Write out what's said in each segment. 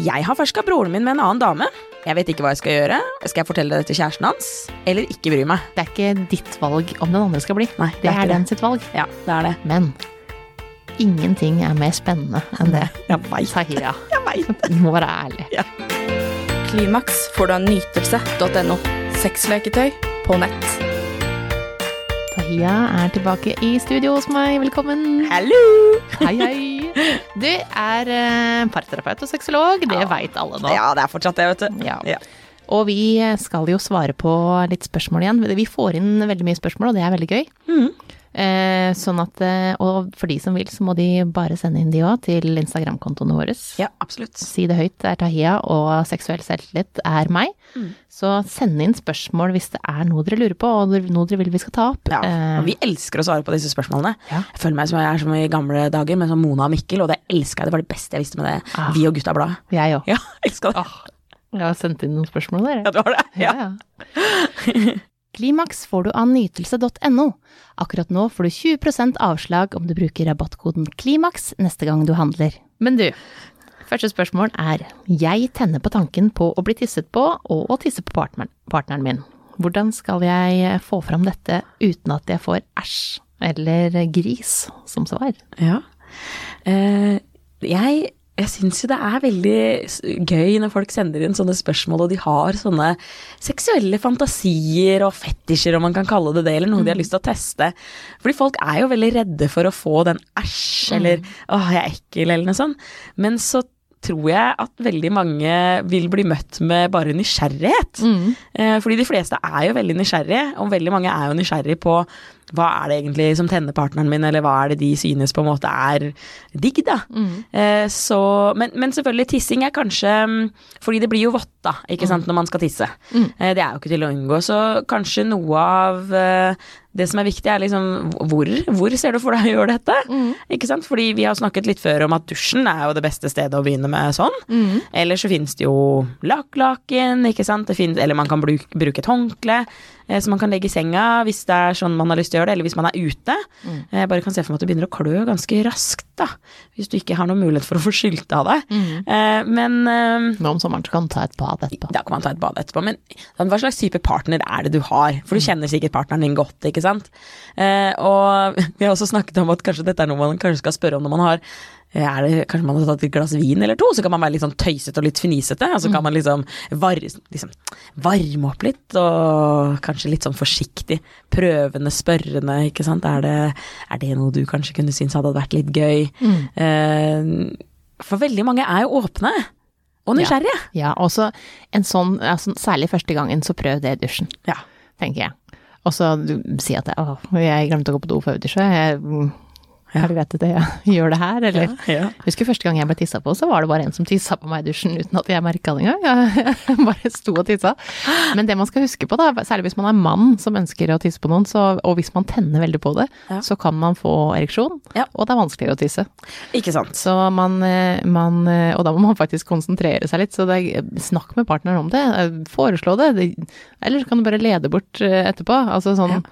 Jeg har ferska broren min med en annen dame. Jeg vet ikke hva jeg skal gjøre. Skal jeg fortelle det til kjæresten hans, eller ikke bry meg? Det er ikke ditt valg om den andre skal bli. Nei, det, er, ikke den sitt valg. Ja, det er det. Men ingenting er mer spennende enn det. Jeg veit. Tahira. Jeg vet. Du må være ærlig. Klimaks får du av nytelse.no. Sexleketøy på nett. Tahia er tilbake i studio hos meg. Velkommen. Hallo! Hei, hei. Du er eh, parterapeut og sexolog. Det Ja. veit alle nå. Ja, det er fortsatt det, vet du. Ja. Ja. Og vi skal jo svare på litt spørsmål igjen. Vi får inn veldig mye spørsmål, og det er veldig gøy. Mhm. Eh, sånn at, eh, og for de som vil, så må de bare sende inn de òg til Instagram-kontoene våre. Ja, absolutt. Si det høyt er Tahia, og seksuell selvtillit er meg. Mm. Så send inn spørsmål hvis det er noe dere lurer på, og noe dere vil vi skal ta opp. Ja, Eh, og vi elsker å svare på disse spørsmålene. Ja. Jeg føler meg som jeg er som i gamle dager med som Mona og Mikkel, og det elska jeg. Det var det beste jeg visste med det. Ah. Vi og gutta blad. jeg òg. Ja, elska det. Jeg har sendt inn noen spørsmål der. Ja, du har det? Ja. Ja, ja. Klimaks får du av nytelse.no. Akkurat nå får du 20% avslag om du bruker rabattkoden KLIMAKS neste gang du handler. Men du, første spørsmål er Jeg tenner på tanken på å bli tisset på og å tisse på partneren, partneren min. Hvordan skal jeg få fram dette uten at jeg får æsj eller gris som svar? Ja. Eh, jeg jeg syns jo det er veldig gøy når folk sender inn sånne spørsmål, og de har sånne seksuelle fantasier og fetisjer, om man kan kalle det det, eller noe de har lyst til å teste. Fordi folk er jo veldig redde for å få den æsj, eller åh, jeg er ekkel, eller noe sånt. Men så tror jeg at veldig mange vil bli møtt med bare nysgjerrighet. Eh, Fordi de fleste er jo veldig nysgjerrige, og veldig mange er jo nysgjerrige på hva er det egentlig som tenner partneren min, eller hva er det de synes på en måte er digg, da. Eh, Så, men, men selvfølgelig, tissing er kanskje mm, Fordi det blir jo vått, da, ikke sant, når man skal tisse. Eh, Det er jo ikke til å unngå. Så kanskje noe av eh, det som er viktig, er liksom hvor, hvor ser du for deg å gjøre dette? Ikke sant? Fordi vi har snakket litt før om at dusjen er jo det beste stedet å begynne med sånn. Eller så finnes det jo lakklaken, ikke sant. Det finnes, eller man kan bruke, bruke et håndkle som man kan legge i senga hvis det er sånn man har lyst til å gjøre det, eller hvis man er ute. Jeg bare kan se for meg at det begynner å klø ganske raskt, da. Hvis du ikke har noen mulighet for å få skylt av deg. Mm. Men eh, Nå om sommeren så kan du ta et bad etterpå. da kan man ta et bad etterpå. Men sånn, hva slags type partner er det du har? For du kjenner sikkert partneren din godt, ikke sant. Eh, og vi har også snakket om at kanskje dette er noe man kanskje skal spørre om når man har eh, er det, Kanskje man har tatt et glass vin eller to, så kan man være litt sånn tøysete og litt fnisete. Og så kan man liksom, var, liksom varme opp litt, og kanskje litt sånn forsiktig, prøvende, spørrende, ikke sant. Er det, er det noe du kanskje kunne synes hadde vært litt gøy? Eh, for veldig mange er jo åpne. Og nysgjerrige. Ja, og så en sånn, altså, særlig første gangen, så prøv det i dusjen. Ja. tenker jeg. Og så du si at å, jeg glemte å gå på do før dusjen. Jeg, mm, Ja. Er det greit at jeg gjør det her, eller? Ja, ja. Husker første gang jeg ble tissa på, så var det bare en som tissa på meg i dusjen uten at jeg merka det engang. Jeg bare sto og tissa. Men det man skal huske på, da, særlig hvis man er mann som ønsker å tisse på noen, så, og hvis man tenner veldig på det, Ja. så kan man få ereksjon, og det er vanskeligere å tisse. Ikke sant. Så man, eh, man eh, Og da må man faktisk konsentrere seg litt, så er, snakk med partneren om det. eh, Foreslå det. eller så kan du bare lede bort etterpå. Altså sånn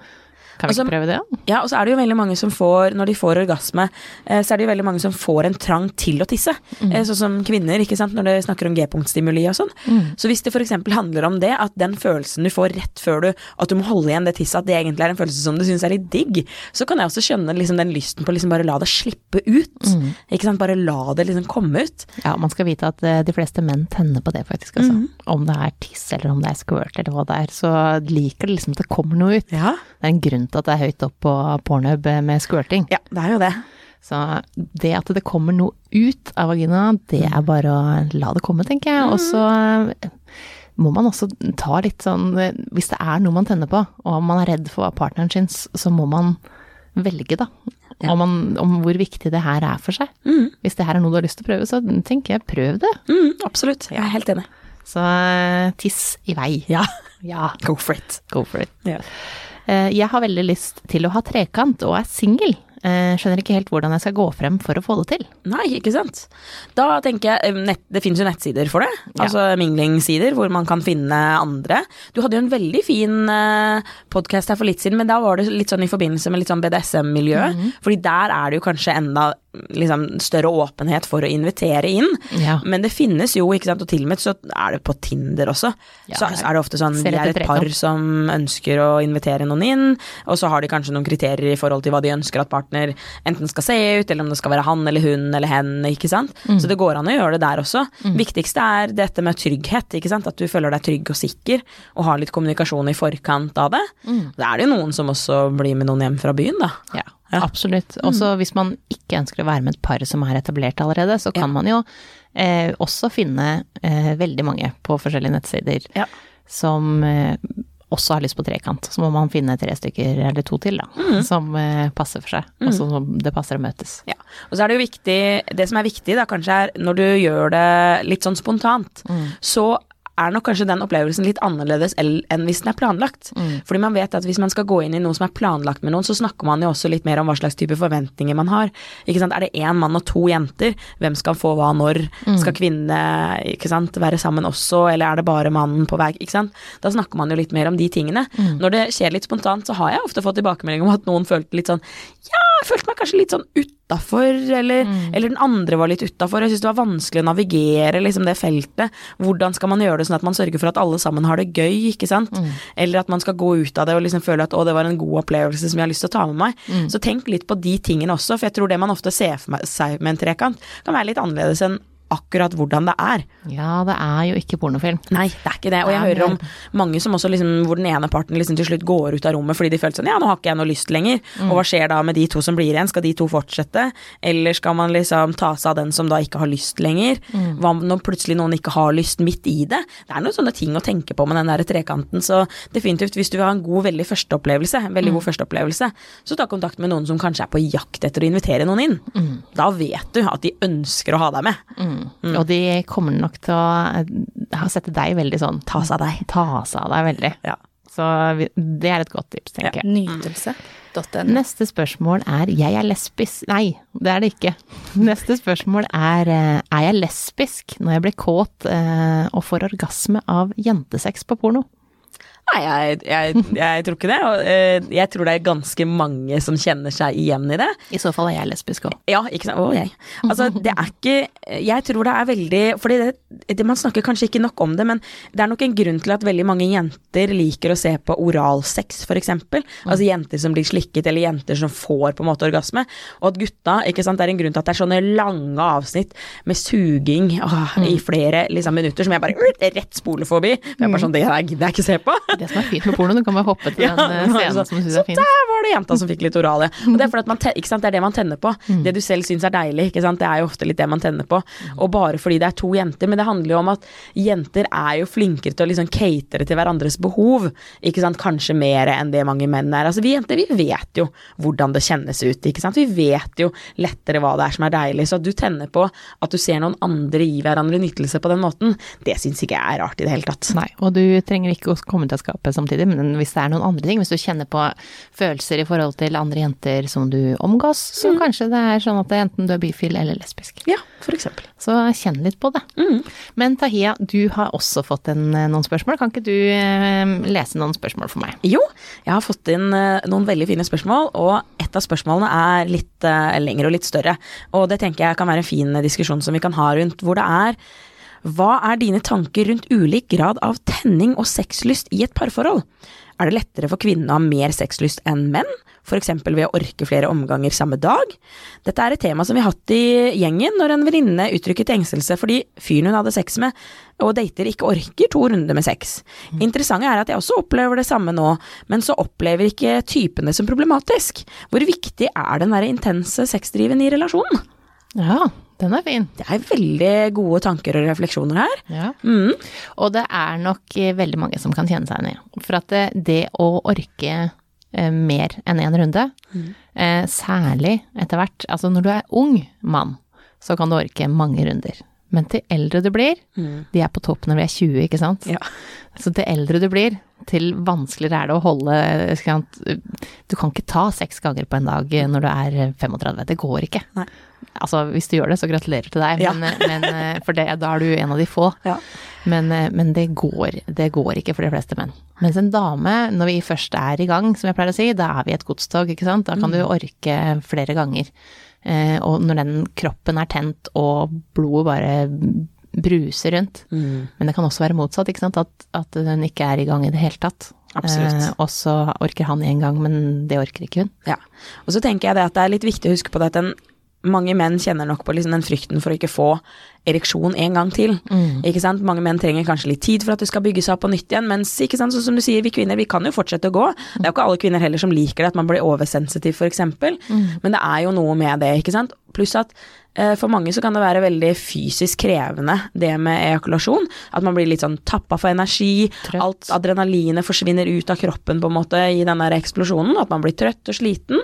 Kan vi ikke prøve det. Ja, og så er det jo veldig mange som får, når de får orgasme, eh, så er det jo veldig mange som får en trang til å tisse. Mm. Sånn som kvinner, ikke sant, når det snakker om G-punktstimuli og sånn. Så hvis det f.eks. handler om det, at den følelsen du får rett før du At du må holde igjen det tisset, at det egentlig er en følelse som du syns er litt digg, så kan jeg også skjønne liksom den lysten på liksom bare la det slippe ut. Ikke sant, bare la det liksom komme ut. Ja, man skal vite at eh, de fleste menn tenner på det, faktisk. Altså. Om det er tiss, eller om det er squirt, eller hva det er, så liker de liksom at det kommer noe ut. Ja. Det er en grunn til at det er høyt opp på pornhub med squirting. Ja, det er jo det. Så det at det kommer noe ut av vagina, det er bare å la det komme, tenker jeg. Og så eh, må man også ta litt sånn Hvis det er noe man tenner på, og man er redd for hva partneren syns, så må man velge, da. Ja. Om, man, om hvor viktig det her er for seg. Hvis det her er noe du har lyst til å prøve, så tenker jeg prøv det. Mm, absolutt. Jeg er helt enig. Så eh, tiss i vei. Ja. Ja, Go for it. go for it. Ja. Eh, Jeg har veldig lyst til å ha trekant og er singel. Eh, Skjønner ikke helt hvordan jeg skal gå frem for å få det til. Nei, ikke sant. Da tenker jeg, eh, nett, Det finnes jo nettsider for det. Ja. Altså minglingsider hvor man kan finne andre. Du hadde jo en veldig fin podkast her for litt siden, men da var det litt sånn i forbindelse med litt sånn BDSM-miljø. Fordi der er det jo kanskje enda liksom, større åpenhet for å invitere inn. Ja. Men det finnes jo, ikke sant, og til og med så er det på Tinder også. Ja, så, er det ofte sånn, vi er et par som ønsker å invitere noen inn, og så har de kanskje noen kriterier i forhold til hva de ønsker at partner enten skal se ut, eller om det skal være han eller hun eller hen, ikke sant. Mm. Så det går an å gjøre det der også. Viktigste er dette med trygghet, ikke sant. At du føler deg trygg og sikker, og har litt kommunikasjon i forkant av det. Mm. Da er det jo noen som også blir med noen hjem fra byen, da. Ja, Ja. absolutt. Også hvis man ikke ønsker å være med et par som er etablert allerede, så kan Ja. man jo eh, også finne eh, veldig mange på forskjellige nettsider Ja. som eh, også har lyst på trekant. Så må man finne tre stykker eller to til, da, Mm. som eh, passer for seg. Og som det passer å møtes. Ja, og så er det jo viktig Det som er viktig da kanskje er når du gjør det litt sånn spontant, så er nok kanskje den opplevelsen litt annerledes enn hvis den er planlagt. Fordi man vet at hvis man skal gå inn i noe som er planlagt med noen, så snakker man jo også litt mer om hva slags type forventninger man har. Ikke sant? Er det én mann og to jenter, hvem skal få hva når? Skal kvinnene ikke sant, være sammen også, eller er det bare mannen på vei? Ikke sant? Da snakker man jo litt mer om de tingene. Når det skjer litt spontant, så har jeg ofte fått tilbakemelding om at noen følte litt sånn Ja, jeg følte meg kanskje litt sånn utafor, eller, eller den andre var litt utafor. Jeg syns det var vanskelig å navigere liksom det feltet. Hvordan skal man gjøre det sånn at man sørger for at alle sammen har det gøy, ikke sant? Eller at man skal gå ut av det og liksom føle at å, det var en god opplevelse som jeg har lyst til å ta med meg. Så tenk litt på de tingene også, for jeg tror det man ofte ser for seg med en trekant, kan være litt annerledes enn akkurat hvordan det er. Ja, det er jo ikke pornofilm. Nei, det er ikke det. Og jeg hører er om mange som også liksom, hvor den ene parten liksom til slutt går ut av rommet fordi de føler sånn ja, nå har ikke jeg noe lyst lenger. Mm. Og hva skjer da med de to som blir igjen? Skal de to fortsette? Eller skal man liksom ta seg av den som da ikke har lyst lenger? Mm. Hva når plutselig noen ikke har lyst midt i det? Det er noen sånne ting å tenke på med den der trekanten. Så definitivt, hvis du vil ha en god, veldig førsteopplevelse, en Mm. veldig god førsteopplevelse, så ta kontakt med noen som kanskje er på jakt etter å invitere noen inn. Mm. Da vet du at de ønsker å ha deg med. Og de kommer nok til å eh, ha sett deg veldig sånn Ta seg av deg. Ta seg av deg veldig. Ja. Så vi- det er et godt tips, tenker jeg. Nytelse.no. Neste spørsmål er jeg er lesbisk Nei, det er det ikke. Neste spørsmål er eh, er jeg lesbisk når jeg blir kåt eh, og får orgasme av jentesex på porno? Nei, jeg, jeg, jeg tror ikke det. Og eh, jeg tror det er ganske mange som kjenner seg igjen i det. I så fall er jeg lesbisk òg. Ja, ikke sant. Å, jeg. Altså, det er ikke Jeg tror det er veldig Fordi det, det, man snakker kanskje ikke nok om det, men det er nok en grunn til at veldig mange jenter liker å se på oralsex, eksempel. Altså jenter som blir slikket, eller jenter som får på en måte orgasme. Og at gutta, ikke sant, det er en grunn til at det er sånne lange avsnitt med suging åh, i flere liksom, minutter som jeg bare rett spoler forbi. For jeg er bare sånn, det her gidder jeg ikke se på. Det som er fint med porno, du kan bare hoppe til Ja, den eh, scenen så, som du syns Så er fin. der var det jenta som fikk litt orale. Og det er fordi at man ikke sant? Det er det man tenner på. Det du selv syns er deilig, ikke sant? det er jo ofte litt det man tenner på. Og bare fordi det er to jenter. Men det handler jo om at jenter er jo flinkere til å liksom catere til hverandres behov. Ikke sant? Kanskje mer enn det mange menn er. Altså Vi jenter vi vet jo hvordan det kjennes ut. Ikke sant? Vi vet jo lettere hva det er som er deilig. Så at du tenner på at du ser noen andre gi hverandre nytelse på den måten, det syns ikke jeg er rart i det hele tatt. Nei, og du trenger ikke å komme til skapet samtidig, men hvis det er noen andre ting, hvis du kjenner på følelser i forhold til andre jenter som du omgås, så kanskje det er sånn at det enten du er bifil eller lesbisk. Ja, for eksempel. Så kjenn litt på det. Men Tahia, du har også fått en, eh, noen spørsmål. Kan ikke du eh, lese noen spørsmål for meg? Jo, jeg har fått inn eh, noen veldig fine spørsmål, og et av spørsmålene er litt eh, lengre og litt større. Og det tenker jeg kan være en fin diskusjon som vi kan ha rundt hvor det er Hva er dine tanker rundt ulik grad av tenning og sexlyst i et parforhold? Er det lettere for kvinnen å ha mer sexlyst enn menn? F.eks. ved å orke flere omganger samme dag? Dette er et tema som vi har hatt i gjengen når en venninne uttrykket engstelse fordi fyren hun hadde sex med og dater ikke orker to runder med sex. Interessant er at jeg også opplever det samme nå, men så opplever ikke typen det som problematisk. Hvor viktig er den der intense sexdriven i relasjonen? Ja, den er fin. Det er veldig gode tanker og refleksjoner her. Ja. Mm. Og det er nok eh, veldig mange som kan kjenne seg igjen i. For at det, det å orke eh, mer enn én runde, eh, særlig etter hvert Altså når du er ung mann, så kan du orke mange runder. Men til eldre du blir, de er på topp når vi er 20, ikke sant? Ja. Så til eldre du blir, til vanskeligere er det å holde? Du kan ikke ta seks ganger på en dag når du er 35. Det går ikke. Nei. Altså, hvis du gjør det, så gratulerer til deg, Ja. men, men for det, da er du en av de få. Ja. Men, eh, men det, går, det går ikke for de fleste menn. Mens en dame, når vi først er i gang, som jeg pleier å si, da er vi et godstog, ikke sant. Da kan du orke flere ganger. Eh, og når den kroppen er tent og blodet bare bruser rundt. Mm. Men det kan også være motsatt, ikke sant. At, at den ikke er i gang i det hele tatt. Eh, og så orker han én gang, men det orker ikke hun. Ja. Og så tenker jeg det at det er litt viktig å huske på det at en, mange menn kjenner nok på liksom den frykten for å ikke få ereksjon en gang til. Ikke sant? Mange menn trenger kanskje litt tid for at det skal bygge seg opp på nytt igjen, mens ikke sant? sånn som du sier, vi kvinner vi kan jo fortsette å gå. Det er jo ikke alle kvinner heller som liker det, at man blir oversensitiv f.eks., men det er jo noe med det, ikke sant. Pluss at eh, for mange så kan det være veldig fysisk krevende, det med ejakulasjon. At man blir litt sånn tappa for energi. Trøtt. Alt adrenalinet forsvinner ut av kroppen på en måte i den der eksplosjonen. At man blir trøtt og sliten.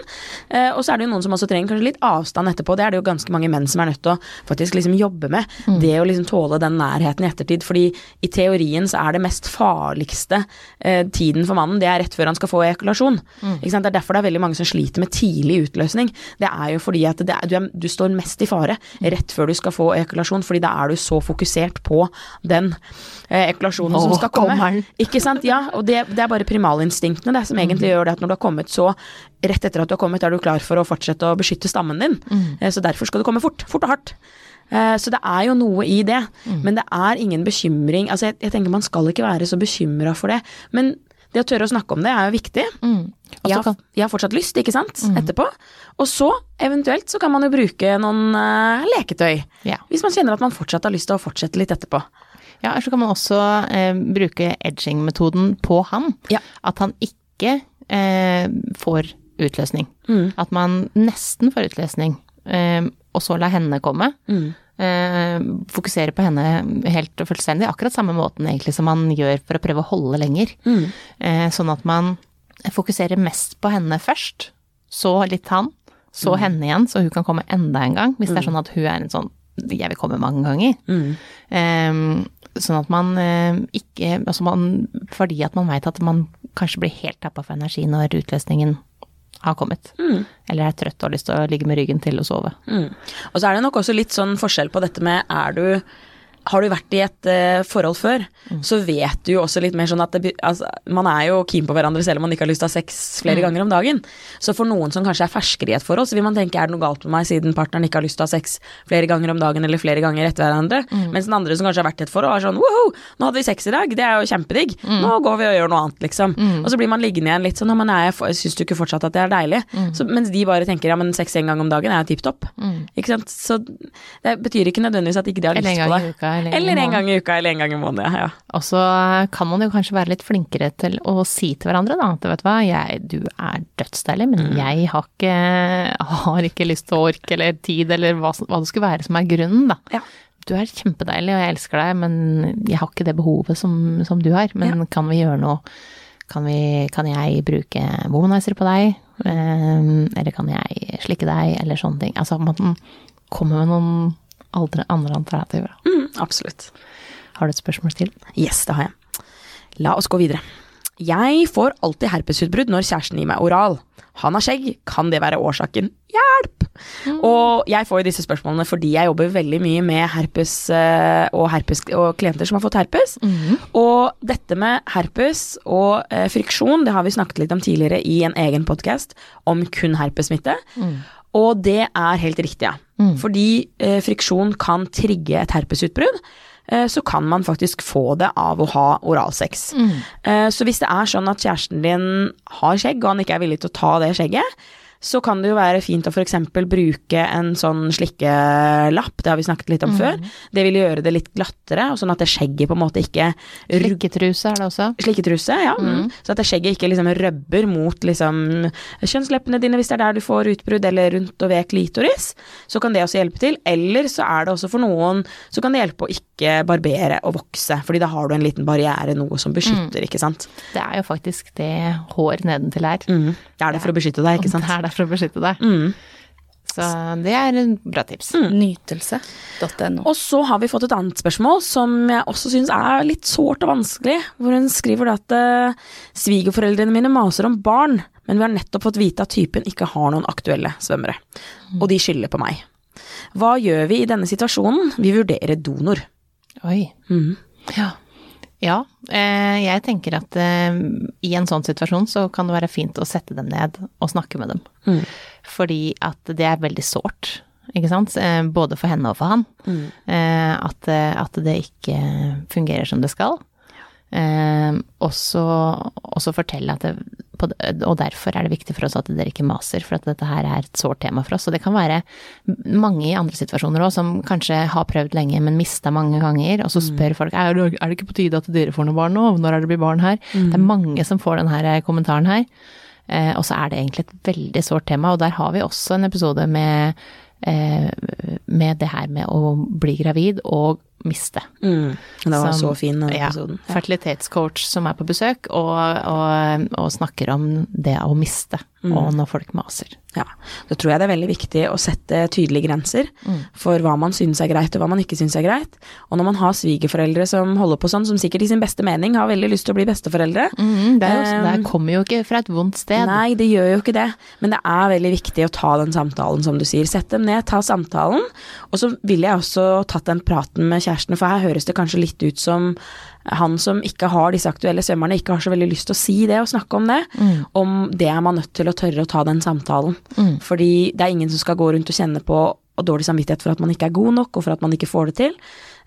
Eh, og så er det jo noen som også trenger kanskje litt avstand etterpå. Det er det jo ganske mange menn som er nødt til å faktisk liksom jobbe med. Det å liksom tåle den nærheten i ettertid. Fordi i teorien så er det mest farligste eh, tiden for mannen, det er rett før han skal få ejakulasjon. Sant? Det er derfor det er veldig mange som sliter med tidlig utløsning. Det er jo fordi at det du, er, du står mest i fare rett før du skal få ejakulasjon, fordi da er du så fokusert på den eh, ejakulasjonen Nå som skal komme. kommer. Ikke sant? Ja, og det, det er bare primalinstinktene det, som egentlig gjør det at når du har kommet så Rett etter at du har kommet, er du klar for å fortsette å beskytte stammen din. Eh, Så derfor skal du komme fort. Fort og hardt. Eh, Så det er jo noe i det, men det er ingen bekymring Altså jeg, jeg tenker man skal ikke være så bekymra for det, men det å tørre å snakke om det er jo viktig. Mm. Jeg har, jeg har fortsatt lyst, ikke sant, etterpå. Og så, eventuelt, så kan man jo bruke noen uh, leketøy. Ja. Hvis man kjenner at man fortsatt har lyst til å fortsette litt etterpå. Ja, eller så kan man også eh, bruke edging-metoden på han. Ja. At han ikke eh, får utløsning. Mm. At man nesten får utløsning, eh, og så la henne komme. Mm. Eh, fokusere på henne helt og fullstendig, akkurat samme måten egentlig som man gjør for å prøve å holde lenger. Mm. Eh, sånn at man fokuserer mest på henne først, så litt han, så henne igjen, så hun kan komme enda en gang. Hvis det er sånn at hun er en sånn jeg vil komme mange ganger. Mm. Eh, sånn at man eh, ikke Altså man Fordi at man veit at man kanskje blir helt tappa for energi når utløsningen har kommet. Eller er trøtt og har lyst til å ligge med ryggen til og sove. Mm. Og så er det nok også litt sånn forskjell på dette med er du har du vært i et uh, forhold før, så vet du jo også litt mer sånn at det, altså, man er jo keen på hverandre selv om man ikke har lyst til å ha sex flere ganger om dagen. Så for noen som kanskje er ferskere i et forhold, så vil man tenke er det noe galt med meg siden partneren ikke har lyst til å ha sex flere ganger om dagen eller flere ganger etter hverandre. Mens den andre som kanskje har vært i et forhold, er sånn woho, nå hadde vi sex i dag, det er jo kjempedigg. Nå går vi og gjør noe annet, liksom. Og så blir man liggende igjen litt sånn, men jeg, syns du ikke fortsatt at det er deilig? Så, mens de bare tenker ja, men sex en gang om dagen er jo tipp topp. Ikke sant. Så det betyr ikke nødvendigvis at ikke de har lyst på det. Eller, Eller en gang i uka, eller en gang i måneden. Ja. Og så kan man jo kanskje være litt flinkere til å si til hverandre da, at vet du hva, jeg, du er dødsdeilig, men jeg har ikke, har ikke lyst til å orke eller tid eller hva, hva det skulle være som er grunnen, da. Ja. Du er kjempedeilig, og jeg elsker deg, men jeg har ikke det behovet som, som du har. Men kan vi gjøre noe? Kan, vi, kan jeg bruke womanizer på deg? Eh, eller kan jeg slikke deg? Eller sånne ting. Altså man kommer med noen andre, andre alternativer. Mm, absolutt. Har du et spørsmål til? Yes, det har jeg. La oss gå videre. Jeg får alltid herpesutbrudd når kjæresten gir meg oral. Han har skjegg, kan det være årsaken? Hjelp! Og jeg får jo disse spørsmålene fordi jeg jobber veldig mye med herpes eh, og, herpes, og klienter som har fått herpes. Og dette med herpes og eh, friksjon, det har vi snakket litt om tidligere i en egen podkast om kun herpessmitte. Og det er helt riktig, ja. Fordi eh, friksjon kan trigge et herpesutbrudd eh, så kan man faktisk få det av å ha oralsex. Eh, Så hvis det er sånn at kjæresten din har skjegg, og han ikke er villig til å ta det skjegget, så kan det jo være fint å f.eks. bruke en sånn slikkelapp, det har vi snakket litt om før. Det vil gjøre det litt glattere, og sånn at det skjegget på en måte ikke Slikketruse er det også. Slikketruse, ja. Mm. Så at det skjegget ikke liksom røbber mot liksom kjønnsleppene dine hvis det er der du får utbrudd, eller rundt og ved klitoris. Så kan det også hjelpe til. Eller så er det også for noen så kan det hjelpe å ikke barbere og vokse, fordi da har du en liten barriere, noe som beskytter, ikke sant. Det er jo faktisk det hår nedentil er. Mm. Det er det for å beskytte deg, ikke sant. Det er der for å beskytte deg. Mm. Så det er en bra tips. Nytelse.no. Og så har vi fått et annet spørsmål som jeg også syns er litt sårt og vanskelig. Hvor hun skriver at eh, svigerforeldrene mine maser om barn, men vi har nettopp fått vite at typen ikke har noen aktuelle svømmere. Og de skylder på meg. Hva gjør vi i denne situasjonen? Vi vurderer donor. Oi. Mm. Ja. Ja, eh, jeg tenker at eh, i en sånn situasjon så kan det være fint å sette dem ned og snakke med dem. Mm. Fordi at det er veldig sårt, ikke sant. Eh, både for henne og for han. Mm. at, at det ikke fungerer som det skal. Ja. og så fortelle at det, Og derfor er det viktig for oss at dere ikke maser, for at dette her er et sårt tema for oss. Og det kan være mange i andre situasjoner òg, som kanskje har prøvd lenge, men mista mange ganger, og så spør folk er det, er det ikke på tide at dere får noen barn nå, når er det blir barn her? Det er mange som får denne kommentaren her. Eh, og så er det egentlig et veldig sårt tema, og der har vi også en episode med, eh, med det her med å bli gravid og miste. Mm. Det var Som- så fin, den episoden. Ja. Fertilitetscoach som er på besøk og, og, og snakker om det å miste, Mm. og når folk maser. Ja, da tror jeg det er veldig viktig å sette tydelige grenser for hva man syns er greit og hva man ikke syns er greit. Og når man har svigerforeldre som holder på sånn, som sikkert i sin beste mening har veldig lyst til å bli besteforeldre Mm, det, jo, Um, det kommer jo ikke fra et vondt sted. Nei, det gjør jo ikke det, men det er veldig viktig å ta den samtalen, som du sier. Sett dem ned, ta samtalen. Og så ville jeg også tatt den praten med kjæresten, for her høres det kanskje litt ut som han som ikke har disse aktuelle svømmerne, ikke har så veldig lyst til å si det og snakke om det. Om det er man nødt til å tørre å ta den samtalen. Fordi det er ingen som skal gå rundt og kjenne på og dårlig samvittighet for at man ikke er god nok, og for at man ikke får det til.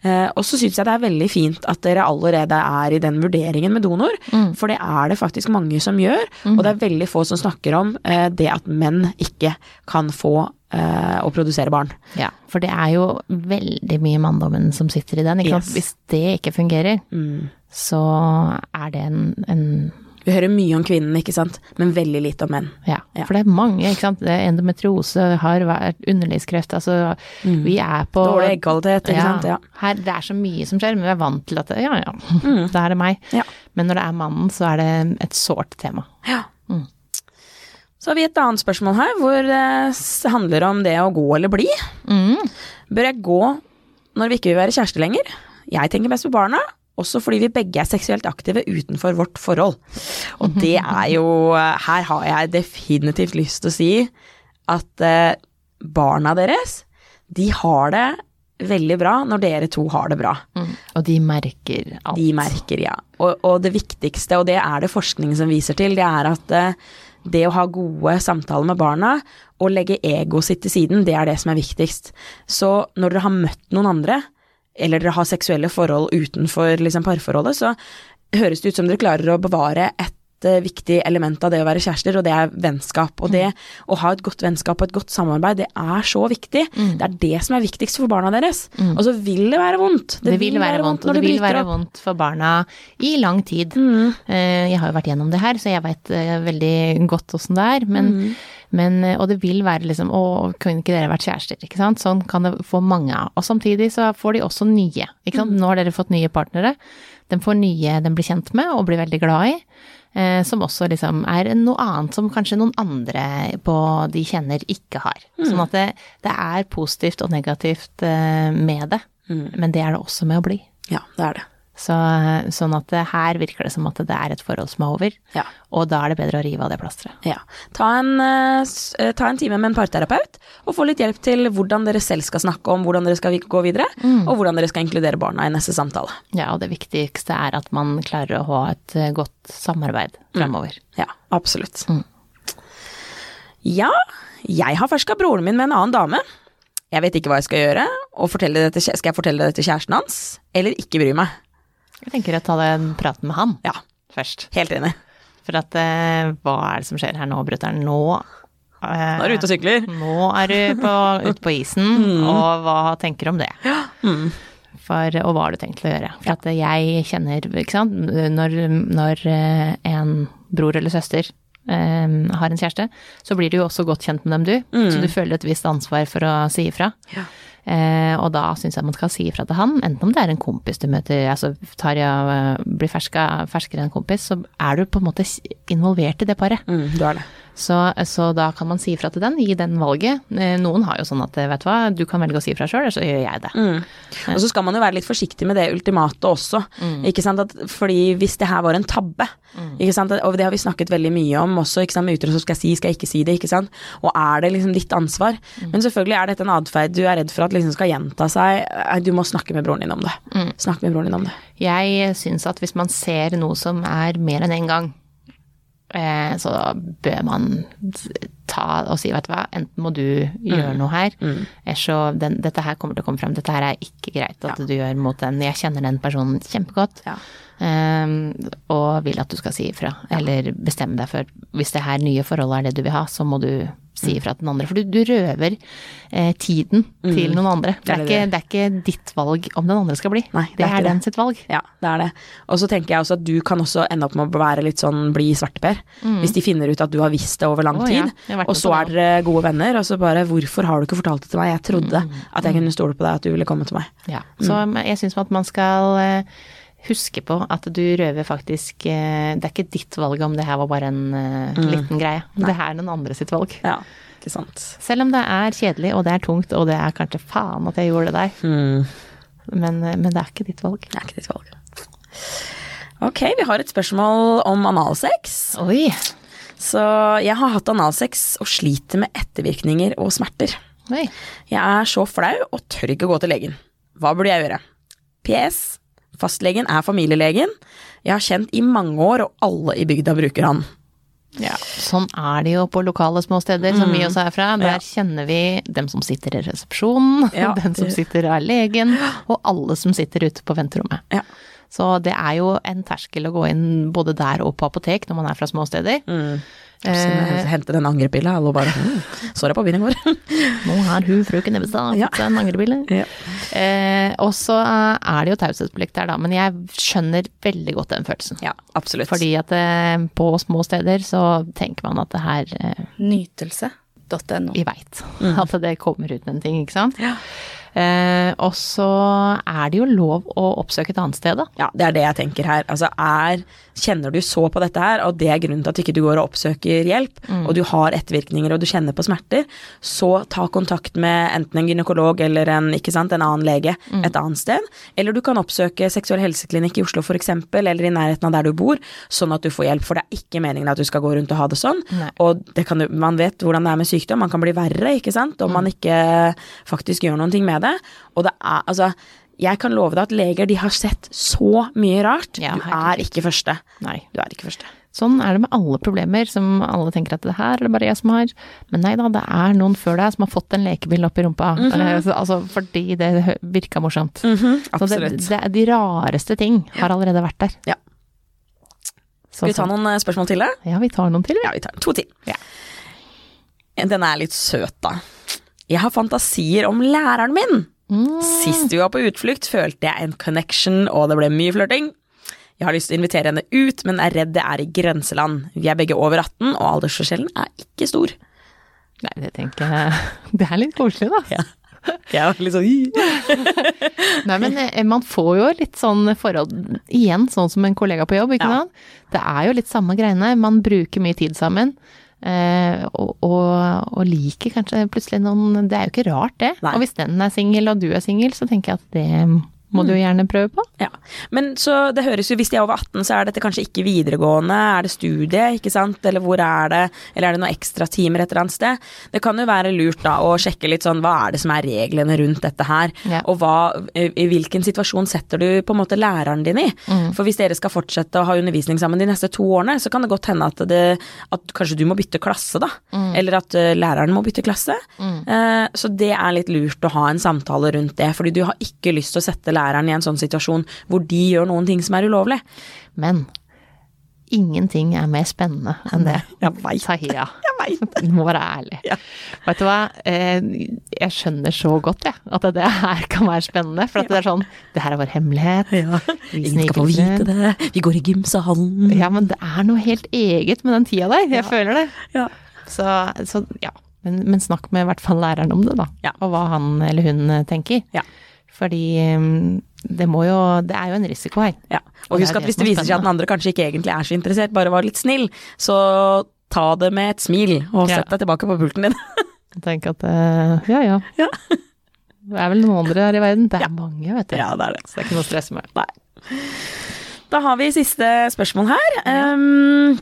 Eh, og så syns jeg det er veldig fint at dere allerede er i den vurderingen med donor, for det er det faktisk mange som gjør, og det er veldig få som snakker om eh, det at menn ikke kan få å produsere barn. Ja, for det er jo veldig mye manndommen som sitter i den. Ikke sant? Yes. Hvis det ikke fungerer, Mm. så er det en, en Vi hører mye om kvinnen, ikke sant, men veldig lite om menn. ja. Ja. for det er mange, ikke sant. Det Endometriose har vært underlivskreft, altså vi er på Dårlig eggkvalitet, ikke sant. Ja. Her, det er så mye som skjer, men vi er vant til at ja, ja, det da er meg. Ja. Men når det er mannen, så er det et sårt tema. Ja. Så har vi et annet spørsmål her, hvor det handler om det å gå eller bli. Mm. Bør jeg gå når vi ikke vil være kjærester lenger? Jeg tenker mest på barna, også fordi vi begge er seksuelt aktive utenfor vårt forhold. Og det er jo Her har jeg definitivt lyst til å si at eh, barna deres, de har det veldig bra når dere to har det bra. Mm. Og de merker alt. De merker, ja. Og, og det viktigste, og det er det forskning som viser til, det er at eh, det å ha gode samtaler med barna og legge egoet sitt til siden, det er det som er viktigst. Så når dere har møtt noen andre, eller dere har seksuelle forhold utenfor liksom, parforholdet, så høres det ut som dere klarer å bevare et viktig element av det å være kjærester, og det er vennskap. Og det å ha et godt vennskap og et godt samarbeid, det er så viktig. Det er det som er viktigst for barna deres. Og så vil det være vondt. Det, vil være vondt, og det vil være opp. vondt for barna i lang tid. Mm. Eh, Jeg har jo vært gjennom det her, så jeg veit veldig godt åssen det er. Men, Mm. men, eh, og det vil være liksom Å, kunne ikke dere vært kjærester? Ikke sant? Sånn kan det få mange av. Og samtidig så får de også nye. Ikke sant? Mm. Nå har dere fått nye partnere. De får nye de blir kjent med og blir veldig glad i. eh, Som også liksom er noe annet som kanskje noen andre på de kjenner ikke har. Mm. Sånn at det, det er positivt og negativt eh, med det. Men det er det også med å bli. Ja, det er det. Så, sånn at her virker det som at det er et forhold som er over, Ja. og da er det bedre å rive av det plasteret. Ja. Ta en, eh, eh, ta en time med en parterapeut, og få litt hjelp til hvordan dere selv skal snakke om hvordan dere skal gå videre, og hvordan dere skal inkludere barna i neste samtale. Ja, og det viktigste er at man klarer å ha et eh, godt samarbeid fremover. Ja, absolutt. Mm. Ja, jeg har ferska broren min med en annen dame. Jeg vet ikke hva jeg skal gjøre, og fortelle det til, skal jeg fortelle det til kjæresten hans, eller ikke bry meg? Jeg tenker å ta den praten med han Ja, først. helt enig. For at eh, hva er det som skjer her nå, brutter'n? Nå eh, Nå er du ute og sykler. Nå er du på, ute på isen, og hva tenker du om det? For, og hva har du tenkt til å gjøre? For at jeg kjenner, ikke sant, når, når eh, en bror eller søster um, har en kjæreste, så blir du jo også godt kjent med dem, du. Så du føler et visst ansvar for å si ifra. Ja. Eh, og da syns jeg man skal si ifra til han, enten om det er en kompis du møter, altså Tarja eh, blir ferska, ferskere enn en kompis, så er du på en måte involvert i det paret. Mm, du er det. Så, så da kan man si ifra til den, gi den valget. Eh, Noen har jo sånn at vet du hva, du kan velge å si ifra sjøl, eller så gjør jeg det. Mm. Og så skal man jo være litt forsiktig med det ultimatet også. Ikke sant? At, fordi hvis det her var en tabbe, ikke sant? og det har vi snakket veldig mye om også, ikke sant? med utro, så skal jeg si, skal jeg ikke si det, ikke sant. Og er det liksom ditt ansvar? Men selvfølgelig er dette en atferd du er redd for at liksom skal gjenta seg, du må snakke med broren din om det. Mm. Snakk med broren din om det. Jeg syns at hvis man ser noe som er mer enn én gang, eh, så bør man ta og si, vet du hva, enten må du gjøre noe her, ellers så den, Dette her kommer til å komme frem, dette her er ikke greit at du gjør mot den. Jeg kjenner den personen kjempegodt. Ja. Eh, og vil at du skal si ifra, eller bestemme deg for Hvis det her nye forholdet er det du vil ha, så må du si ifra til den andre. For du, du røver eh, tiden til noen andre. Det er, ikke, det er ikke ditt valg om den andre skal bli. Nei, det det er er den sitt valg. Ja, det er det. Og så tenker jeg også at du kan også ende opp med å være litt sånn bli svarteper. Hvis de finner ut at du har visst det over lang Mm. Ja. tid, vært og så er dere gode venner, og så bare hvorfor har du ikke fortalt det til meg? Jeg trodde Mm. at jeg kunne stole på deg, at du ville komme til meg. Ja, så jeg syns at man skal eh, huske på at du røver faktisk eh, Det er ikke ditt valg om det her var bare en mm. liten greie. Det her er den andre sitt valg. Ja, ikke sant. Selv om det er kjedelig, og det er tungt, og det er kanskje faen at jeg gjorde det der, Mm. men, eh, men det er ikke ditt valg. Det er ikke ditt valg. Ok, vi har et spørsmål om analsex. Oi. Så jeg har hatt analsex og sliter med ettervirkninger og smerter. Oi. Jeg er så flau og tør ikke gå til legen. Hva burde jeg gjøre? PS. Fastlegen er familielegen. Jeg har kjent i mange år, og alle i bygda bruker han. Ja. Sånn er det jo på lokale småsteder, som vi også er fra. Der Ja. kjenner vi dem som sitter i resepsjonen, Ja, den som sitter er legen, og alle som sitter ute på venterommet. Ja. Så det er jo en terskel å gå inn både der og på apotek når man er fra småsteder. Eh, Hente den angrepilla, alle bare mm, Så deg på byen i går. Nå har hun frøken Ebbestad Ja. fått seg en angrepille. Ja. Eh, og så er det jo taushetsplikt der, da, men jeg skjønner veldig godt den følelsen. ja, absolutt. Fordi at eh, på små steder så tenker man at det her eh, Nytelse.no. Vi veit Mm. at det kommer ut en ting, ikke sant. Eh, og så er det jo lov å oppsøke et annet sted, da. Ja, det er det jeg tenker her. Altså er Kjenner du så på dette her, og det er grunnen til at ikke du går og oppsøker hjelp, og du har ettervirkninger og du kjenner på smerter, så ta kontakt med enten en gynekolog eller en, ikke sant, en annen lege et annet sted. Eller du kan oppsøke seksuell helseklinikk i Oslo f.eks., eller i nærheten av der du bor, sånn at du får hjelp. For det er ikke meningen at du skal gå rundt og ha det sånn. Nei. Og det kan, man vet hvordan det er med sykdom, man kan bli verre, ikke sant, om man ikke faktisk gjør noen ting med det. Og det er, altså jeg kan love deg at leger de har sett så mye rart. Ja, du er ikke første. Nei. Du er ikke første. Sånn er det med alle problemer som alle tenker at det her er det bare jeg som har. Men nei da, det er noen før deg som har fått en lekebil opp i rumpa. Mm -hmm. altså fordi det virka morsomt. Så det, Absolutt. det, er de rareste ting har allerede vært der. Ja. Så Skal vi ta noen eh, spørsmål til? da? Ja, vi tar noen til. Ja, vi tar to til. Ja. Den er litt søt, da. Jeg har fantasier om læreren min. Mm. Sist vi var på utflukt, følte jeg en connection, og det ble mye flørting. Jeg har lyst til å invitere henne ut, men er redd det er i grenseland. Vi er begge over 18, og aldersforskjellen er ikke stor. Nei, det tenker jeg Det er litt koselig, da. Ja. Jeg er litt sånn Nei, men eh, man får jo litt sånn forhold Igjen, sånn som en kollega på jobb, ikke Ja. Det er jo litt samme greiene. Man bruker mye tid sammen. Eh, og, og, og liker kanskje plutselig noen Det er jo ikke rart, det. Nei. Og hvis den er singel, og du er singel, så tenker jeg at det må du jo gjerne prøve på. Ja, men så det høres jo, hvis de er over 18, så er dette kanskje ikke videregående, er det studie, ikke sant, eller hvor er det, eller er det noen ekstra timer et eller annet sted? Det kan jo være lurt da å sjekke litt sånn, hva er det som er reglene rundt dette her, Ja. og hva, i hvilken situasjon setter du på en måte læreren din i? For hvis dere skal fortsette å ha undervisning sammen de neste to årene, så kan det godt hende at, det, at kanskje du må bytte klasse da, eller at eh, læreren må bytte klasse. Eh, så det er litt lurt å ha en samtale rundt det, fordi du har ikke lyst til å sette læreren i en sånn situasjon hvor de gjør noen ting som er ulovlig. Men ingenting er mer spennende enn det. Jeg. Jeg vet. Du må være ærlig. Ja. Vet du hva, eh, jeg skjønner så godt, jeg, at det her kan være spennende. For at det er sånn, det her er vår hemmelighet. Ja. Ingen skal få vite det. Vi går i gymsalen. Ja, men det er noe helt eget med den tida der. Jeg føler det. Ja. Så, så ja. Men, men snakk med i hvert fall læreren om det, da. Ja. Og hva han eller hun tenker. Ja. Fordi det må jo Det er jo en risiko her. Ja. Og husk at hvis det er viser seg at den andre kanskje ikke egentlig er så interessert, bare var litt snill, så ta det med et smil, og Ja. sett deg tilbake på pulten din. Tenk at eh, ja, ja. Ja. Det er vel noen andre her i verden. Det er mange, vet du. Ja, det er det. Så det er ikke noe å stresse med. Nei. Da har vi siste spørsmål her. Um,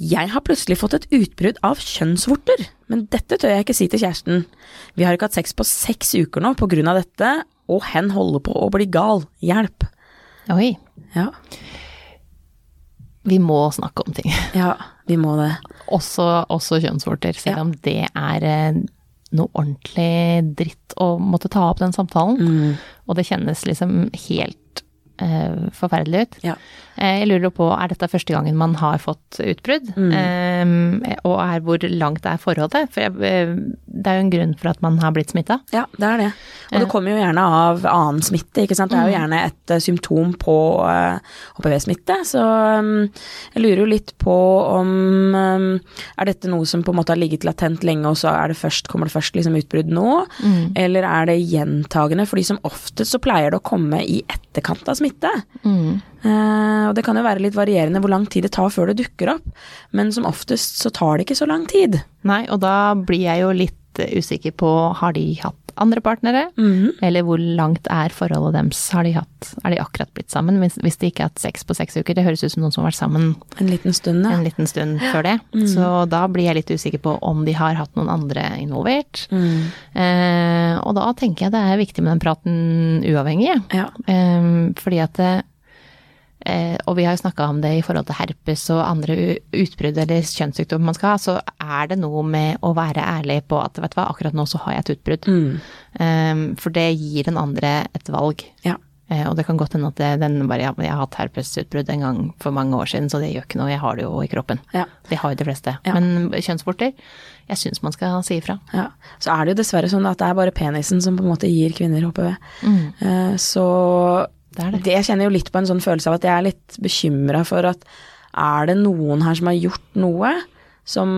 Jeg har plutselig fått et utbrudd av kjønnsvorter, men dette tør jeg ikke si til kjæresten. Vi har ikke hatt sex på seks uker nå av dette, og hen holder på å bli gal. Hjelp. Oi. Ja, Vi må snakke om ting. ja vi må det. Også, også kjønnsvorter, selv Ja. om det er eh, noe ordentlig dritt å måtte ta opp den samtalen. Mm. Og det kjennes liksom helt eh, forferdelig ut. Ja. Eh, jeg lurer på, er dette første gangen man har fått utbrudd? Eh, og er hvor langt er forholdet? For jeg, eh, det er jo en grunn for at man har blitt smitta. Ja, det er det. Og det kommer jo gjerne av annen smitte, ikke sant. Det er jo gjerne et eh, symptom på eh, HPV-smitte. Så um, jeg lurer jo litt på om um, Er dette noe som på en måte har ligget latent lenge, og så er det først, kommer det først liksom utbrudd nå? Eller er det gjentagende? Fordi som oftest så pleier det å komme i etterkant av smitte. Eh, og det kan jo være litt varierende hvor lang tid det tar før det dukker opp, men som oftest så tar det ikke så lang tid. Nei, og da blir jeg jo litt usikker på, har de hatt andre partnere? Eller hvor langt er forholdet deres? Har de hatt, er de akkurat blitt sammen? Hvis, hvis de ikke har hatt sex på seks uker, det høres ut som noen som har vært sammen En liten stund, ja. en liten stund før det. Så da blir jeg litt usikker på om de har hatt noen andre involvert. Eh, og da tenker jeg det er viktig med den praten uavhengig. ja. Eh, fordi at det, eh, Og vi har jo snakka om det i forhold til herpes og andre utbrudd eller kjønnssykdommer man skal ha, så er det noe med å være ærlig på at vet du hva, akkurat nå så har jeg et utbrudd. Eh, for det gir den andre et valg. ja. Eh, og det kan godt hende at det, den bare jeg har hatt herpesutbrudd en gang for mange år siden, så det gjør ikke noe, jeg har det jo i kroppen. Ja. Det har jo de fleste. Ja. Men kjønnsvorter, jeg syns man skal si ifra. Ja, så er det jo dessverre sånn at det er bare penisen som på en måte gir kvinner HPV. Eh, Så Det er det. jeg kjenner jo litt på en sånn følelse av at jeg er litt bekymra for at er det noen her som har gjort noe som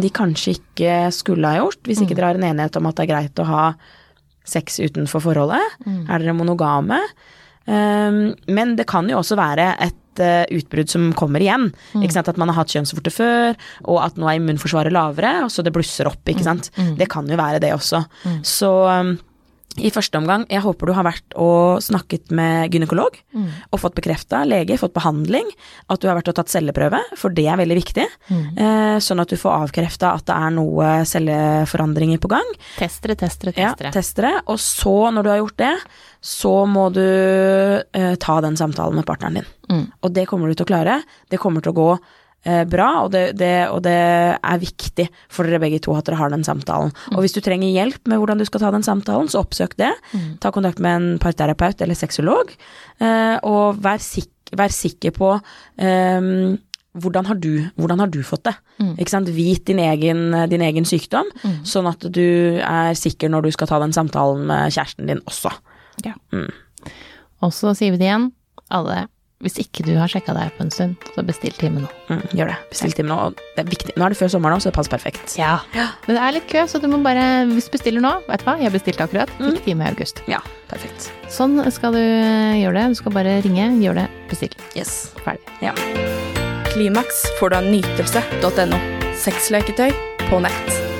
de kanskje ikke skulle ha gjort, hvis ikke dere har en enighet om at det er greit å ha sex utenfor forholdet? Er dere monogame? Um, men det kan jo også være et eh, utbrudd som kommer igjen. Ikke sant? At man har hatt kjønnsvorte før, og at nå er immunforsvaret lavere, og så det blusser opp. Ikke sant? Det kan jo være det også. Så um, i første omgang, jeg håper du har vært og snakket med gynekolog og fått bekrefta, lege, fått behandling, at du har vært og tatt celleprøve, for det er veldig viktig. Eh, sånn at du får avkrefta at det er noe celleforandringer på gang. Testere, testere, Ja, testere. testere. Og så, når du har gjort det, så må du eh, ta den samtalen med partneren din. Mm. Og det kommer du til å klare. Det kommer til å gå bra, og det, det, og det er viktig for dere begge to at dere har den samtalen. Mm. Og hvis du trenger hjelp med hvordan du skal ta den samtalen, så oppsøk det. Mm. Ta kontakt med en parterapeut eller sexolog, eh, og vær, sik vær sikker på um, hvordan har, du, hvordan har du fått det? Mm. Vit din egen, din egen sykdom, sånn at du er sikker når du skal ta den samtalen med kjæresten din også. Ja. Og så sier vi det igjen, alle. Hvis ikke du har sjekka deg på en stund, så bestill time nå. Mm, gjør det. Bestill time nå. og Det er viktig. Nå er det før sommeren òg, så det passer perfekt. Ja. Men det er litt kø, så du må bare Hvis du bestiller nå, vet du hva, jeg bestilte akkurat, fikk time i august. Ja, perfekt. Sånn skal du gjøre det. Du skal bare ringe, gjør det, bestill. Yes. Ferdig. Ja. Klimaks får du av nytelse.no. Sexleketøy på nett.